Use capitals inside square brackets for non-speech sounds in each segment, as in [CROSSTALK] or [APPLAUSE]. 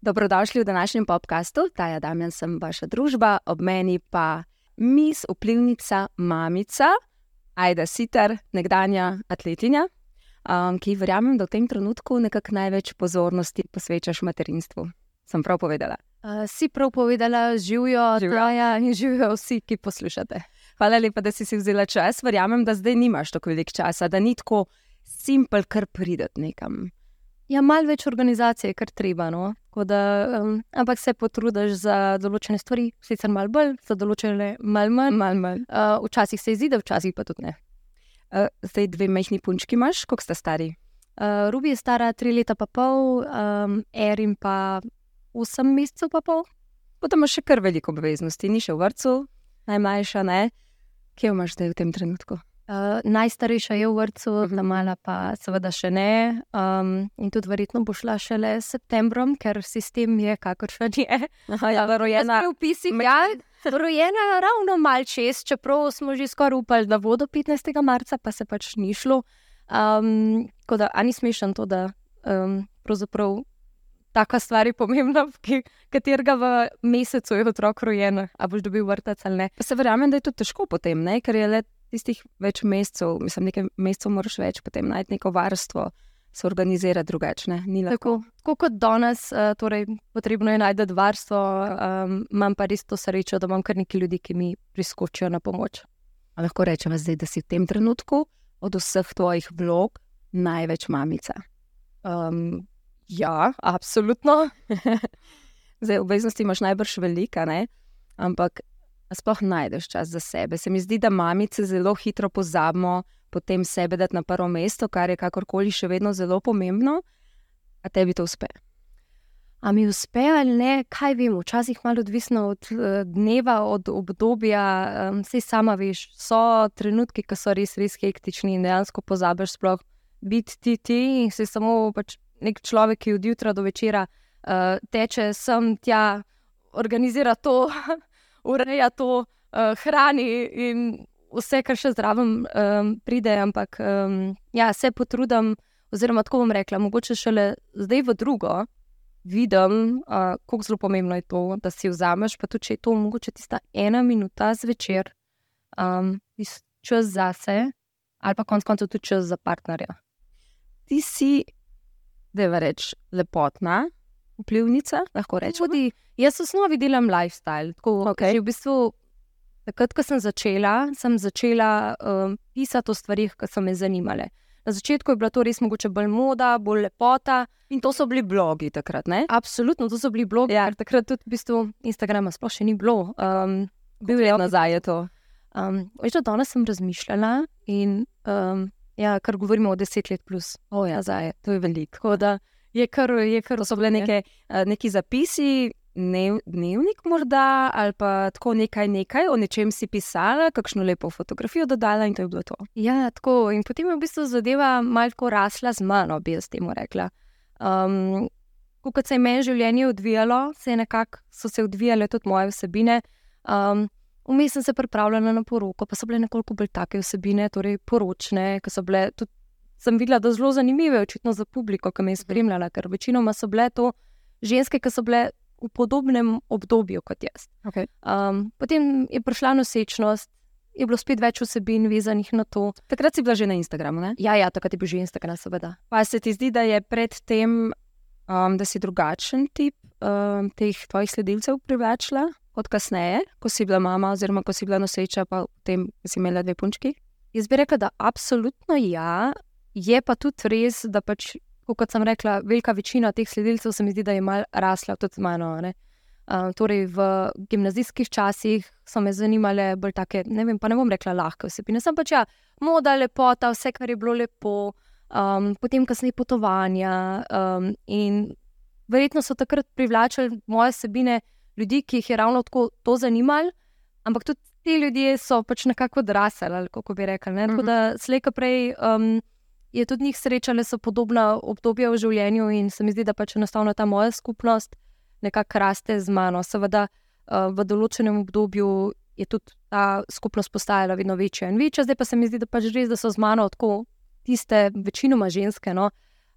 Dobrodošli v današnjem podkastu, Taja Damjan sem vaša družba, ob meni pa mis, vplivnica, mamica, Aida Sitar, nekdanja atletinja, um, ki verjamem, da v tem trenutku nekako največ pozornosti posvečaš materinstvu. Sem prav povedala. Uh, si prav povedala, živijo Taja in živijo vsi, ki poslušate. Hvala lepa, da si si vzela čas. Verjamem, da zdaj nimaš tako veliko časa, da ni tako simpel, kar prideti nekam. Ja, malo več organizacije, kar treba. No? Da, um, ampak se potrudiš za določene stvari, sicer malo bolj, za določene malo manj. Mal, mal. uh, včasih se izide, včasih pa tudi ne. Uh, zdaj dve majhni punčki imaš, koliko sta stari? Uh, Rubi je stara tri leta pa pol, um, Erin pa osem mesecev pa pol. Potem imaš še kar veliko obveznosti, ni še v vrtu, najmlajša ne. Kje imaš zdaj v tem trenutku? Uh, najstarejša je v vrtu, Mhm. ta mala pa seveda še ne. Um, in tudi verjetno bo šla šele s septembrom, ker sistem je kakršen je. Aha, ja, rojena. v pisih. Ja, rojena ravno mal čez, čeprav smo že skoraj upali, da bo do 15. marca, pa se pač ni šlo. Um, tako da, ani smešen to, da um, pravzaprav taka stvar je pomembna, ki, katerega v mesecu je otrok rojen, a boš dobil vrtec ali ne. Se verjamem, da je to težko potem, ne? ker je le tistih več mesecev, mislim, nekaj mesecev moraš več potem najti neko varstvo, se. Ni lahko. Tako, tako kot danes, uh, torej, potrebno je najti varstvo, um, imam pa res to srečo, da imam kar nekaj ljudi, ki mi priskočijo na pomoč. A lahko rečemo zdaj, da si v tem trenutku od vseh tvojih vlog največ mamica. Um, ja, absolutno. [LAUGHS] Zdaj, obveznosti imaš najbrž velika, ne? ampak sploh najdeš čas za sebe. Se mi zdi, da mamice zelo hitro pozabimo potem sebe dati na prvo mesto, kar je kakorkoli še vedno zelo pomembno, a tebi to uspe. A mi uspe ali ne, kaj vem, včasih malo odvisno od uh, dneva, od obdobja. Um, Sej sama veš, so trenutki, ki so res, res hektični in dejansko pozabiš sploh biti ti ti in si samo pač nek človek, ki od jutra do večera uh, teče sem tja, organizira to, [LAUGHS] ureja to, uh, hrani in vse, kar še zraven um, pride. Ampak um, ja, se potrudim, oziroma tako bom rekla, mogoče šele zdaj v drugo vidim, uh, kako zelo pomembno je to, da si vzameš, pa tudi če je to mogoče tista ena minuta zvečer, um, čas zase, ali pa konec koncev tudi čas za partnerja. Ti si, da reč, lepotna, vplivnica, lahko rečemo. Tudi jaz v osnovi delam lifestyle. Tako, že v bistvu, takrat, ko sem začela, sem začela um, pisati o stvarih, ki so me zanimale. Na začetku je bila to res mogoče bolj moda, bolj lepota. In to so bili blogi takrat, ne? Absolutno, to so bili blogi. Ja. Ja. Takrat tudi v bistvu Instagrama sploh še ni bilo. Um, Bil je nazaj je to. Um, veš, da danes sem razmišljala in um, ja, kar govorimo o deset let plus. O, ja, zdaj, to je veliko. Da je kar, je kar To so bile neke, neki zapisi, dnev, dnevnik morda, ali pa tako nekaj, nekaj, o nečem si pisala, kakšno lepo fotografijo dodala in to je bilo to. Ja, tako. In potem je v bistvu zadeva malce rasla z mano, bi jaz temu rekla. Um, ko kot se je meni življenje odvijalo, se je nekako so se odvijale tudi moje vsebine. Um, Vmes sem se pripravljala na poroko, pa so bile nekoliko bolj take vsebine, torej poročne, ki so bile tudi. Sem videla, da so zelo zanimive, očitno za publiko, ki me je spremljala, ker večinoma so bile to ženske, ki so bile v podobnem obdobju kot jaz. Okay. Um, potem je prišla nosečnost, je bilo spet več vsebin vezanih na to. Takrat si bila že na Instagramu, ne? Ja, ja, takrat je bil že Instagram, seveda. Pa se ti zdi, da je predtem, um, da si drugačen tip um, teh tvojih sledilcev privlačila kot kasneje, ko si bila mama, oziroma ko si bila noseča, pa potem si imela dve punčki? Jaz bi rekla, da absolutno ja, je pa tudi res, da pač, kot sem rekla, velika večina teh sledilcev se mi zdi, da je mal rasla tudi z mano. Uh, torej, v gimnazijskih časih so me zanimale bolj take, ne vem, pa ne bom rekla lahke vsebine, sem pač ja, moda, lepota, vse, kar je bilo lepo, um, potem kasneje potovanja. Um, in verjetno so takrat privlačili moje vsebine ljudi, ki jih je ravno tako to zanimalo, ampak tudi ti ljudje so pač nekako odrasli, kako bi rekli. Ne? Tako Mhm. da slejka prej um, je tudi njih srečale so podobna obdobja v življenju in se mi zdi, da pač enostavno ta moja skupnost nekako raste z mano. Seveda uh, v določenem obdobju je tudi ta skupnost postajala vedno večja in večja, zdaj pa se mi zdi, da pač res, da so z mano tako tiste, večinoma ženske, no,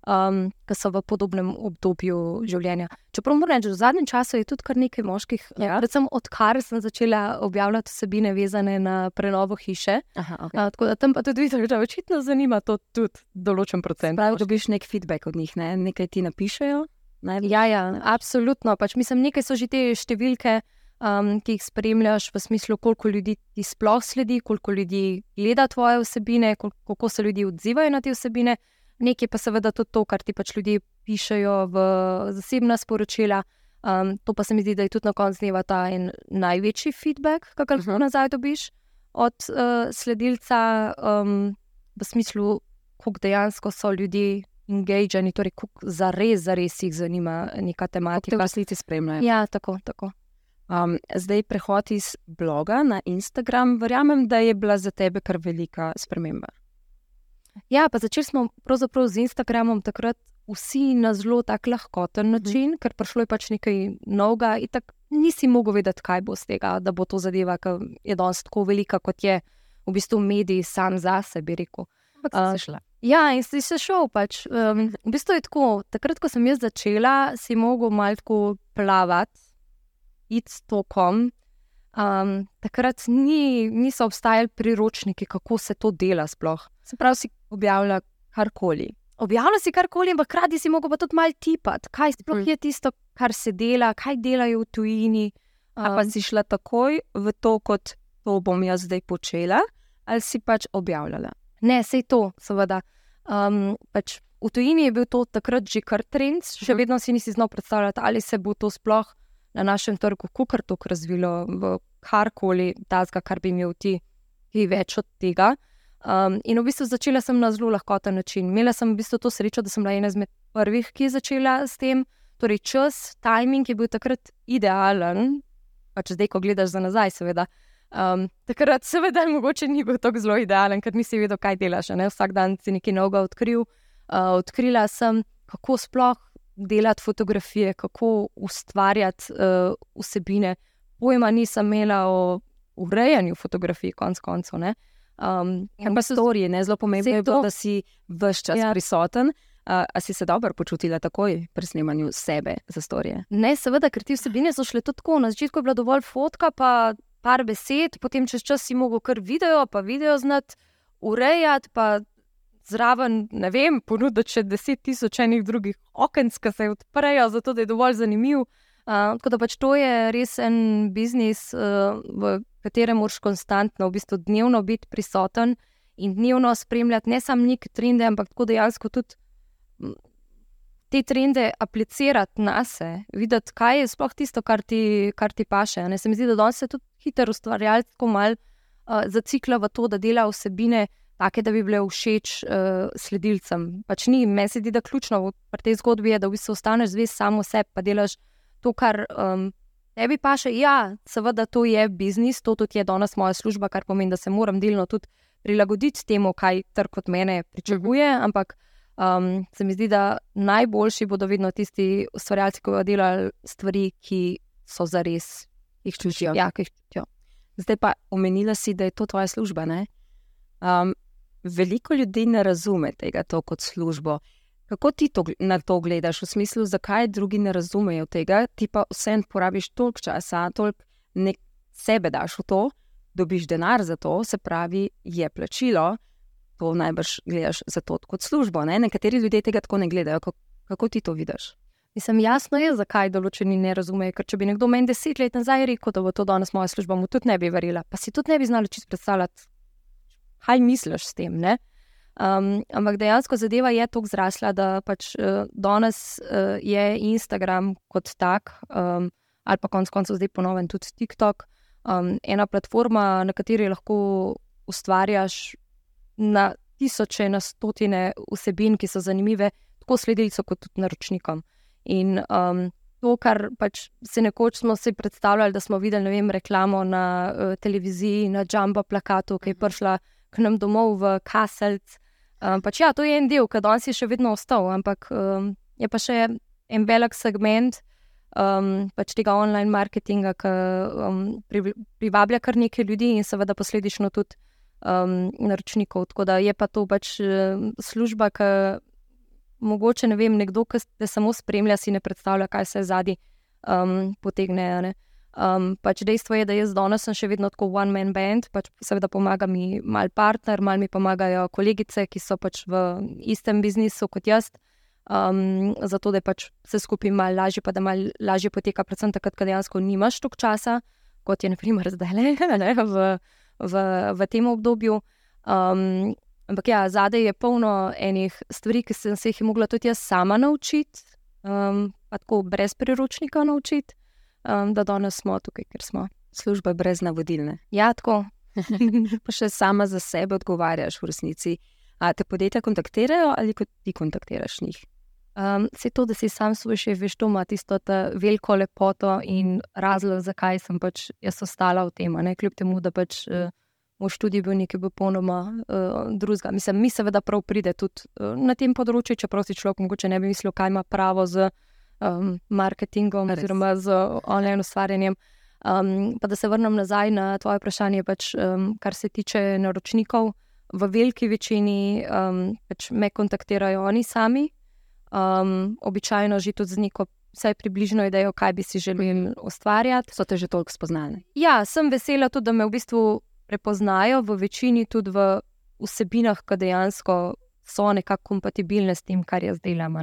um, ki so v podobnem obdobju življenja. Čeprav moram reči, v zadnjem času je tudi kar nekaj moških, ja. predvsem odkar sem začela objavljati vsebine vezane na prenovo hiše. Aha, okay. uh, tako da tam pa tudi vidiš, da očitno zanima to tudi določen procent. Pravi, dobiš nek feedback od njih, ne? nekaj ti napišejo. Ja, ja, absolutno. Pač, mislim, nekaj so že te številke, um, ki jih spremljaš, v smislu, koliko ljudi ti sploh sledi, koliko ljudi gleda tvoje vsebine, kako se ljudje odzivajo na te vsebine nekaj pa seveda tudi to, kar ti pač ljudje pišejo v zasebna sporočila. Um, to pa se mi zdi, da je tudi na koncu dneva ta največji feedback, ga lahko uh -huh. nazaj dobiš od uh, sledilca, um, v smislu, kako dejansko so ljudje engagirani, torej kako za res, za res jih zanima neka tematika. Kaj sledi spremljajo? Ja, tako. tako. Um, zdaj prehod iz bloga na Instagram. Verjamem, da je bila za tebe kar velika sprememba. Ja, pa začeli smo pravzaprav z Instagramom takrat vsi na zelo tak lahkoten mhm. način, mhm. ker prišlo je pač nekaj novega in tako nisi mogel vedeti, kaj bo z tega, da bo to zadeva, ki je danes tako velika, kot je v bistvu medij sam za sebe, rekel. Uh, ja, in si se šel. Pač. Um, v bistvu je tako, takrat, ko sem jaz začela, si mogel malo plavati, iti s tokom. Um, takrat ni, niso obstajali priročniki, kako se to dela sploh. Se pravi, si objavlja karkoli. Objavlja si karkoli, ampak hkrati si pa tudi malo tipati, kaj sploh mm. je tisto, kar se dela, kaj delajo v tujini. Um, pa si šla takoj v to, kot to bom jaz zdaj počela, ali si pač objavljala? Ne, sej to, seveda. Um, pač v tujini je bil to takrat že kar trend, še mm. vedno si nisi znal predstavljati, ali se bo to sploh na našem trgu kukartok razvilo v karkoli, tazga, kar bi imel ti, ki več od tega. Um, in v bistvu začela sem na zelo lahkoten način. Imela sem v bistvu to srečo, da sem bila ena izmed prvih, ki je začela s tem. Torej, čas, timing je bil takrat idealen, pač zdaj, ko gledaš za nazaj, seveda. Um, takrat, seveda, mogoče ni bil tako zelo idealen, ker nisi vedel, kaj delaš. Ne? Vsak dan si nekaj novega odkril. Uh, odkrila sem, kako sploh delati fotografije, kako ustvarjati uh, vsebine. Pojma nisem imela o urejanju fotografij, konc koncev. Um, pa storije, ne zelo pomembno, to... da si vse čas ja. prisoten. Uh, a si se dobro počutila takoj pri snemanju sebe za storije? Ne, seveda, ker ti vsebine so šle tako. Na začetku je bila dovolj fotka, pa par besed, potem čez čas si mogel kar video, pa video znati urejati, pa zraven, ne vem, ponuditi še deset tisoč enih drugih okenc, ki se odprejo, zato da je dovolj zanimiv. Uh, tako da pač to je res en biznis, uh, v katerem moraš konstantno, v bistvu dnevno biti prisoten in dnevno spremljati ne samo neke trende, ampak tako dejansko tudi te trende aplicirati na sebe, videti, kaj je sploh tisto, kar ti, kar ti paše. Ne? Se mi zdi, da danes se tudi hitro ustvarjalci tako mal uh, zacikla v to, da dela vsebine. Take, da bi bile všeč uh, sledilcem. Pač ni, meni se zdi, da ključno v tej zgodbi je, da v bistvu ostaneš zvest samo sebi, pa delaš to, kar um, Tebi pa še, ja, seveda to je biznis, to tudi je danes moja služba, kar pomeni, da se moram delno tudi prilagoditi temu, kaj trg od mene pričakuje. Mhm. Ampak um, se mi zdi, da najboljši bodo vedno tisti ustvarjalci, ki bodo delali stvari, ki so za res jih čutijo. Ja, jih čutijo. Zdaj pa omenila si, da je to tvoja služba. Um, veliko ljudi ne razume tega kot službo. Kako ti to, na to gledaš, v smislu, zakaj drugi ne razumejo tega, ti pa vseeno porabiš toliko časa, toliko sebe daš v to, dobiš denar za to, se pravi, je plačilo, to najbrž gledaš za to kot službo. Ne? Nekateri ljudje tega tako ne gledajo. Kako, kako ti to vidiš? Mislim, jasno je, zakaj določeni ne razumejo. Ker če bi nekdo meni deset let nazaj rekel, da bo to danes moja služba, mu tudi ne bi verjela, pa si tudi ne bi znala čisto predstavljati, kaj misliš s tem. Ne? Um, ampak dejansko zadeva je tako zrasla, da pač uh, danes uh, je Instagram kot tak, um, ali pa konec koncev zdaj ponovim tudi TikTok, um, ena platforma, na kateri lahko ustvarjaš na tisoče, na stotine vsebin, ki so zanimive, tako sledilcem, kot tudi naročnikom. In um, to, kar pač se nekoč smo si predstavljali, da smo videli vem, reklamo na uh, televiziji, na Jumbo plakatu, ki je mhm. prišla k nam domov v Kaselc. Um, pač ja, to je en del, ki danes je še vedno ostal, ampak um, je pa še en velik segment um, pač tega online marketinga, ki um, privablja kar nekaj ljudi in seveda posledično tudi um, naročnikov. Tako da je pa to pač uh, služba, ki mogoče ne vem, nekdo, ki te samo spremlja, si ne predstavlja, kaj se zadnji um, potegne. Um, pač dejstvo je, da jaz danes sem še vedno tako one man band, pač seveda pomaga mi mal partner, mal mi pomagajo kolegice, ki so pač v istem biznisu kot jaz. Um, zato da je pač vse skupaj malo lažje, pa da malo lažje poteka, predvsem takrat, ko dejansko nimaš toliko časa, kot je naprimer zdaj le, [LAUGHS] ne, v, v, v tem obdobju. Um, ampak ja, zadaj je polno enih stvari, ki sem se jih mogla tudi jaz sama naučiti, um, pa tako brez priročnika naučiti, um, da danes smo tukaj, ker smo. Služba brez navodilne. Ja, tako. [LAUGHS] pa še sama za sebe odgovarjaš v resnici. A te podjetja kontaktirajo ali kot ti kontaktiraš njih? Um, se to, da si sam svoj še veš, to ima tisto veliko lepoto in razlog, zakaj sem pač jaz ostala v tem. Ne? Kljub temu, da pač uh, moj študij bil nekaj popolnoma uh, drugega. Mislim, mi seveda prav pride tudi uh, na tem področju, čeprav si človek mogoče ne bi mislil, kaj ima pravo z um, marketingom Res. oziroma z online ustvarjanjem. Um, pa da se vrnem nazaj na tvoje vprašanje, pač, um, kar se tiče naročnikov. V veliki večini um, pač me kontaktirajo oni sami, um, običajno že tudi z neko vsaj približno idejo, kaj bi si želeli ustvarjati. So te že toliko spoznali? Ja, sem vesela tudi, da me v bistvu prepoznajo v večini tudi v vsebinah, ki dejansko so nekako kompatibilne s tem, kar jaz delam.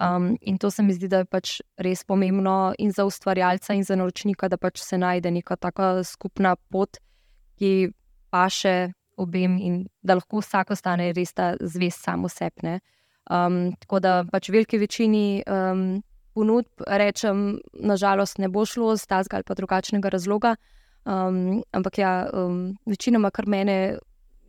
Um, in to se mi zdi, da je pač res pomembno in za ustvarjalca, in za naročnika, da pač se najde neka taka skupna pot, ki pa še obem in da lahko vsak ostane res ta zvest samo sebi. Um, tako da pač veliki večini um, ponudb rečem, nažalost, ne bo šlo z tazga ali pa drugačnega razloga. Um, ampak ja, um, večinoma, kar mene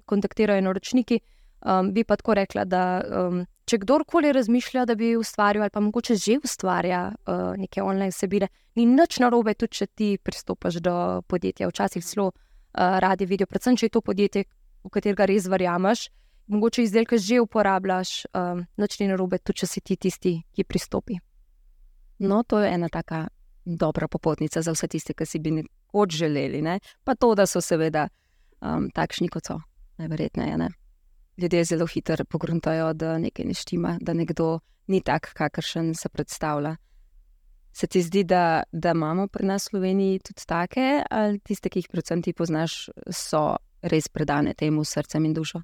kontaktirajo naročniki, um, bi pa tako rekla, da um, če kdorkoli razmišlja, da bi ustvarjal ali pa mogoče že ustvarja uh, neke online sebine, ni nič narobe, tudi če ti pristopiš do podjetja. Včasih zelo uh, radi vidijo, predvsem če je to podjetje, v katerega res verjameš mogoče izdelke že uporabljaš, um, noč ni narobe, tudi če si ti tisti, ki pristopi. No, to je ena taka dobra popotnica za vse tiste, ki si bi nekoč želeli. Ne? Pa to, da so seveda um, takšni, kot so, najverjetneje. Ne? Ljudje zelo hitro pogruntajo, da nekaj ne štima, da nekdo ni tak, kakršen se predstavlja. Se ti zdi, da, da imamo pri nas v Sloveniji tudi take, ali tiste, ki jih predvsem ti poznaš, so res predane temu srcem in dušo?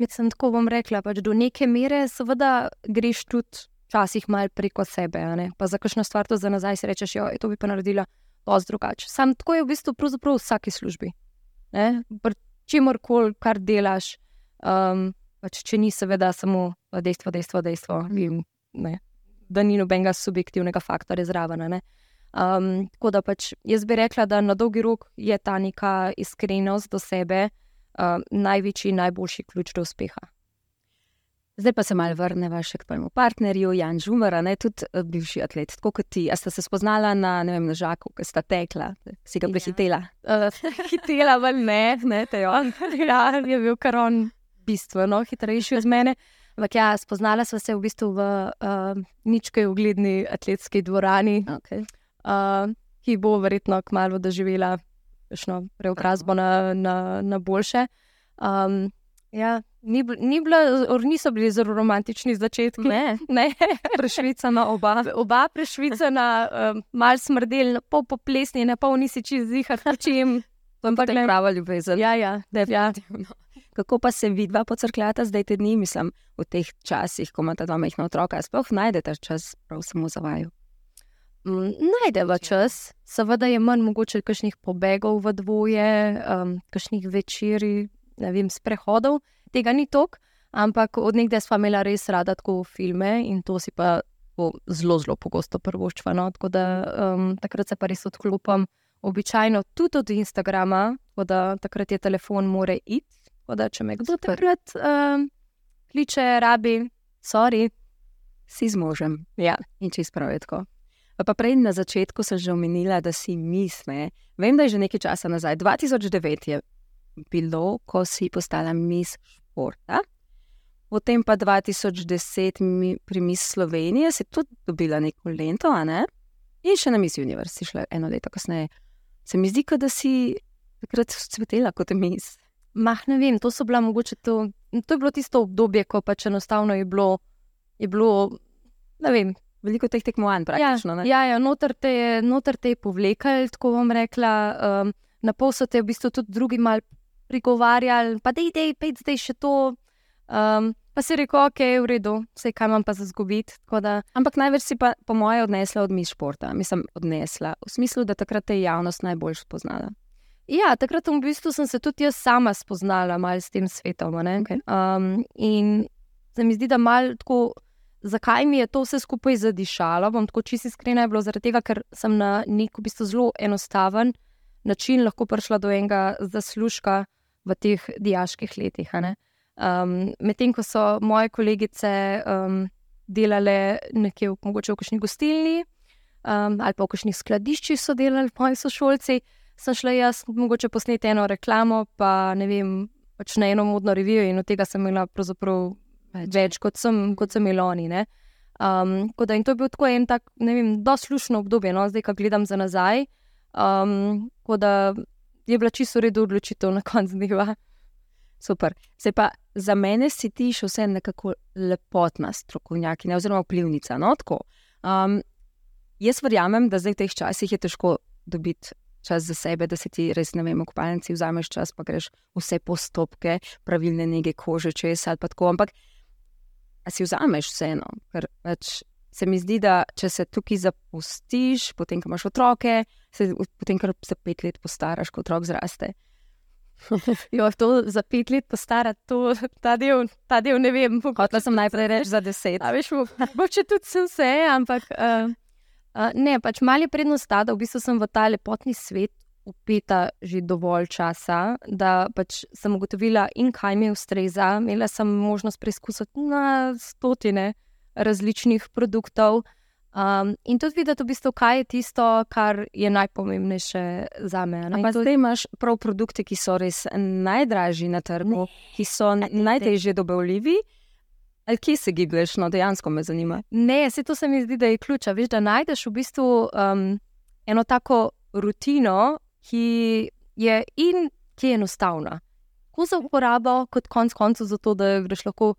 Mislim, tako bom rekla, pač do neke mere, seveda, greš tudi včasih malo preko sebe. Pa za kakšno stvar to za nazaj si rečeš, da to bi pa naredila dosti drugače. Sam tako je v bistvu v vsaki službi. Čemor koli, kar delaš, um, pač, če ni seveda samo dejstvo, dejstvo, dejstvo, in, ne, da ni nobenega subjektivnega faktorja zraven. Um, tako da pač jaz bi rekla, da na dolgi rok je ta neka iskrenost do sebe uh, največji najboljši ključ do uspeha. Zdaj pa se malo vrnemo še k tvojemu partnerju, Jan Žumar, ne tudi uh, bivši atlet, tako kot ti. A sta se spoznala na, ne vem, na žaku, ki sta tekla, si ga ja. prehitela? Ja. Uh, hitela, vel ne, ne, te on. [LAUGHS] ja, je bil kar on bistveno hitrejši od mene. Ampak ja, spoznala sva se v bistvu v uh, ničkaj ugledni atletski dvorani, okay. uh, ki bo verjetno kmalo doživela kakšno preobrazbo na, na, na boljše. Um, ja, ni, ni bila, niso bili zelo romantični začetki. Ne, [LAUGHS] ne. prešvicana oba. Oba prešvicana, um, mal smrdel, pol poplesni, ne pol nisi čez zihar, čim. Ampak ne prava ljubezen. Ja, ja, definitivno. Ja. Kako pa se vidva pocrkljata zdaj te dni, mislim, v teh časih, ko imata dva mehna otroka, sploh najdete čas prav samo za vaju? Mm, najdeva čas, seveda je manj mogoče kakšnih pobegov v dvoje, um, kakšnih večerij, ne vem, sprehodov, tega ni tok, ampak od nekdaj smo imeli res rada tako filme in to si pa zelo, zelo pogosto prvoščva. No? Tako da um, takrat se pa res odklopim, običajno tudi od Instagrama, tako da takrat je telefon more iti. Tako da če me kdo takrat um, kliče, rabi, sorry. Si z možem. Ja, in če izpravijo tako. Pa prej na začetku sem že omenila, da si misli. Vem, da je že nekaj časa nazaj. 2009 je bilo, ko si postala mis športa. Potem pa 2010 pri mis Slovenije si tudi dobila neko lento, ne? in še na mis Univerzi, šla eno leto kasneje. Se mi zdi, da si takrat cvetela kot mis. Mah, ne vem, to so bila mogoče to. To je bilo tisto obdobje, ko pač enostavno je bilo, je bilo ne vem. Veliko teh tekmovanj, praktično. Ja, ja, ja noter te je, noter te je povlekal, tako bom rekla. Um, na pol so te v bistvu tudi drugi mal prigovarjali, pa da idej, pej zdaj še to. Um, pa si rekel, ok, v redu, vse kaj imam pa za zgubiti. Da... Ampak največ si pa, po mojem, odnesla od mi športa. Mislim, odnesla v smislu, da takrat te je javnost najbolj spoznala. Ja, takrat v bistvu sem se tudi jaz sama spoznala s tem svetom. Okay. Um, in se mi zdi, da malo tako, zakaj mi je to vse skupaj zadišalo. Bom tako čisto iskrena, je bilo zaradi tega, ker sem na nek v bistvu zelo enostaven način lahko prišla do enega zaslužka v teh diaških letih. Um, Medtem ko so moje kolegice um, delale nekje v, v kakšni gostilni um, ali pa v kakšnih skladiščih, so delali moji sošolci sem šla jaz, mogoče posneti eno reklamo, pa ne vem, pač na eno modno revijo in od tega sem imela pravzaprav več, več kot, sem, kot sem imela oni. Um, da, in to je bil tako en tak, ne vem, doslušno obdobje, no, zdaj, ko gledam za nazaj. Um, da je bila čisto redo odločitev na koncu dneva. Super. Se pa za mene si ti še vse nekako lepotna strokovnjakinja oziroma vplivnica. No, um, jaz verjamem, da zdaj v teh časih je težko dobiti čas za sebe, da si ti res, ne vem, v kopalnici vzameš čas, pa greš vse postopke, pravilne nege kože, če je sad pa tako. Ampak si vzameš vseeno, ker pač se mi zdi, da če se tukaj zapustiš, potem, ko imaš otroke, se, potem, ko se pet let postaraš, kot otrok zraste. [LAUGHS] jo, to za pet let postarati, to, ta, del, ta del ne vem. Hotela sem najprej reči za deset. A veš, mogoče tudi sem vse, ampak. Uh, Uh, ne, pač mali prednost ta, da v bistvu sem v ta lepotni svet upeta že dovolj časa, da pač sem ugotovila, in kaj mi ustreza. Imela sem možnost preizkusiti na stotine različnih produktov. Um, in tudi videti, v bistvu, kaj je tisto, kar je najpomembnejše za me. Ampak zdaj imaš prav produkte, ki so res najdražji na trgu, ne, ki so najtežje dobavljivi. Ali kje se giblješ, no dejansko me zanima? Ne, se to se mi zdi, da je ključ. Veš, da najdeš v bistvu um, eno tako rutino, ki je in ki je enostavna. Ko za uporabo, kot konc koncev, zato da greš lahko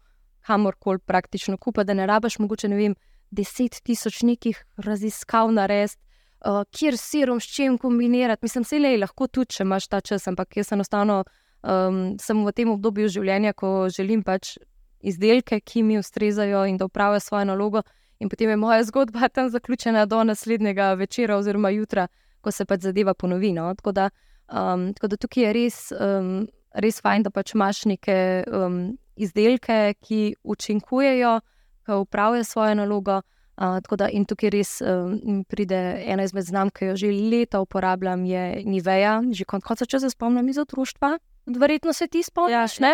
kamorkoli praktično kupa, da ne rabiš mogoče ne vem, deset tisoč nekih raziskav narediti. Uh, kjer sirom s čim kombinirati, mislim, se le lahko tudi, če imaš ta čas, ampak jaz enostavno um, sem v tem obdobju življenja, ko želim pač izdelke, ki mi ustrezajo in da upravijo svojo nalogo. In potem je moja zgodba [LAUGHS] tam zaključena do naslednjega večera oziroma jutra, ko se pač zadeva ponovi. No? Tako, da, um, tako da tukaj je res, um, res fajn, da pač imaš neke um, izdelke, ki učinkujejo, ki upravijo svojo nalogo. Uh, da, in tukaj res um, pride ena izmed znamk, ki jo že leta uporabljam, je Niveja, že kot se če se spomnim iz otroštva. Verjetno se ti spomniš, ja, ne?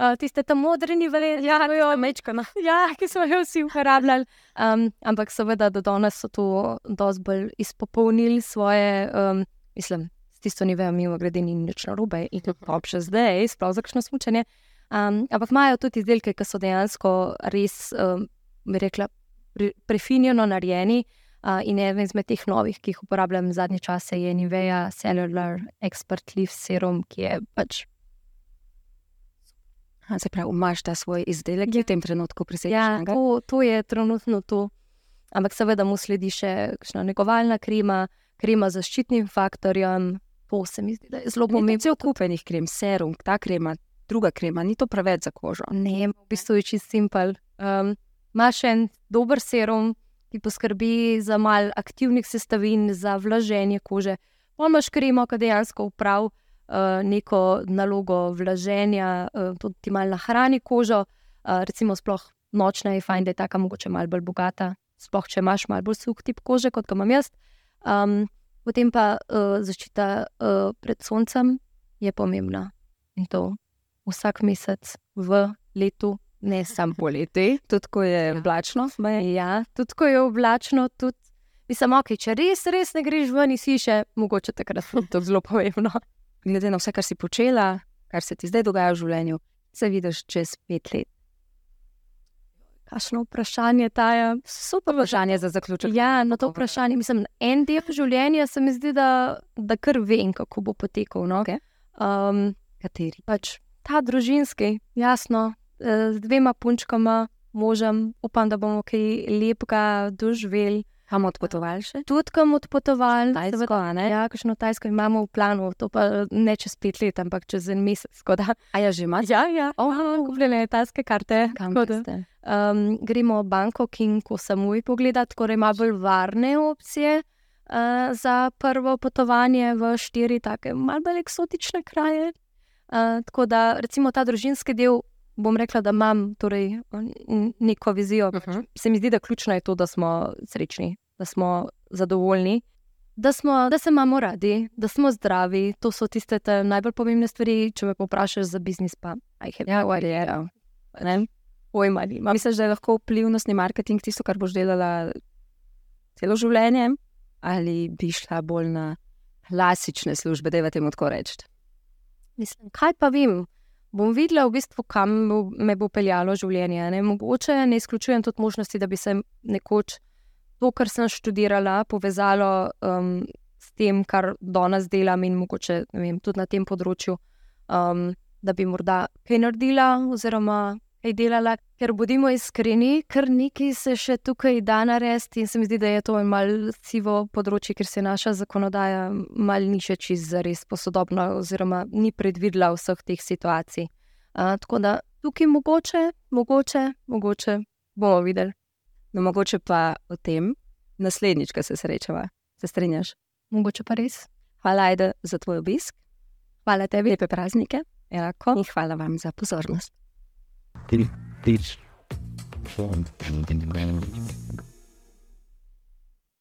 Uh, tiste tam modreni velje, ja, jo, mečkana. [LAUGHS] Ja, ki smo jih vsi uporabljali. Um, ampak seveda, da danes so to dosti bolj izpopolnili svoje, um, mislim, s tisto ni vejo, mimo grede ni nič narobe in to še zdaj, sploh za kakšno smučanje. Um, ampak imajo tudi izdelke, ki so dejansko res, um, bi rekla, pre, prefinjeno narejeni. Uh, in eden izmed teh novih, ki jih uporabljam zadnje čase, je Nivea Cellular Expert Leaf Serum, ki je pač Se pravi, imaš ta svoj izdelek, ki je v tem trenutku prisežen. Ja, to, to je trenutno to. Ampak seveda mu sledi še kakšna negovalna krema, krema z zaščitnim faktorjem. To se mi zdi, da je zelo pomembno. Cel kupenih krem, serum, ta krema, druga krema, ni to preveč za kožo. Ne, v bistvu je čisto simpel. Um, Máš en dober serum, ki poskrbi za mal aktivnih sestavin, za vlaženje kože. Pa imaš kremo, ki dejansko upravlja. Eh, neko nalogo vlaženja, tudi ti malo nahrani kožo, uh, recimo, sploh nočna je fajn, da je ta mogoče malo bolj bogata, sploh če imaš malo bolj suh tip kože, kot ga imam jaz. Um, potem pa uh, zaščita uh, pred soncem je pomembna in to vsak mesec v letu. Ne samo poleti, [LAUGHS] tudi ko je oblačno. Ja, tudi ko je oblačno, tudi mislim, okay, če res, res ne greš ven iz hiše, mogoče takrat je to zelo pomembno glede na vse, kar si počela, kar se ti zdaj dogaja v življenju, se vidiš čez pet let. Kakšno vprašanje ta je? Super vprašanje za zaključek. Ja, na to vprašanje. Mislim, en del življenja se mi zdi, da, da kar vem, kako bo potekal. No? Okay. Um, Kateri? Pač ta družinski, jasno, eh, z dvema punčkama, možem, upam, da bomo kaj lepega doživeli. Kam odpotovali še? Tudi kam odpotovali, Tajsko, a ne? Ja, kakšno tajsko imamo v planu, to pa ne čez pet let, ampak čez en mesec. tako Da, A ja, že imaš? ja, ja, Oh, kupljene tajske karte. kam tako da, ste? Um, gremo v Bangkok in ko Samui pogledati, torej ima bolj varne opcije uh, za prvo potovanje v štiri take malce eksotične kraje. Uh, tako da, recimo, ta družinski del, bom rekla, da imam torej, neko vizijo. Uh -huh. Se mi zdi, da ključno je to, da smo srečni, da smo zadovoljni. Da, smo, da se imamo radi, da smo zdravi, to so tiste te najbolj pomembne stvari. Če me povprašaš za biznis, pa aj je Ja, kariera. Ne? pojma nimam. Misliš, da je lahko vplivnostni marketing tisto, kar boš delala celo življenje, ali bi šla bolj na klasične službe, da je temu tako reči? Mislim, kaj pa vem? Bom videla, v bistvu, kam bo- me bo peljalo življenje. Ne? Mogoče ne izključujem tudi možnosti, da bi se nekoč to, kar sem študirala, povezalo um, s tem, kar danes delam, in mogoče vem, tudi na tem področju, um, da bi morda kaj naredila, oziroma kaj delala. Ker bodimo iskreni, kar nekaj se še tukaj da narediti, in se mi zdi, da je to malce sivo področje, ker se naša zakonodaja mal ni še čist zares posodobna, oziroma ni predvidela vseh teh situacij. Uh, tako da tukaj mogoče, mogoče, mogoče bomo videli. No, mogoče pa o tem naslednjič, ko se srečava. Se strinjaš? Mogoče pa res. Hvala, Aida, za tvoj obisk. Hvala tebi. Lepe praznike. Enako. In hvala vam za pozornost. Peace. Peace.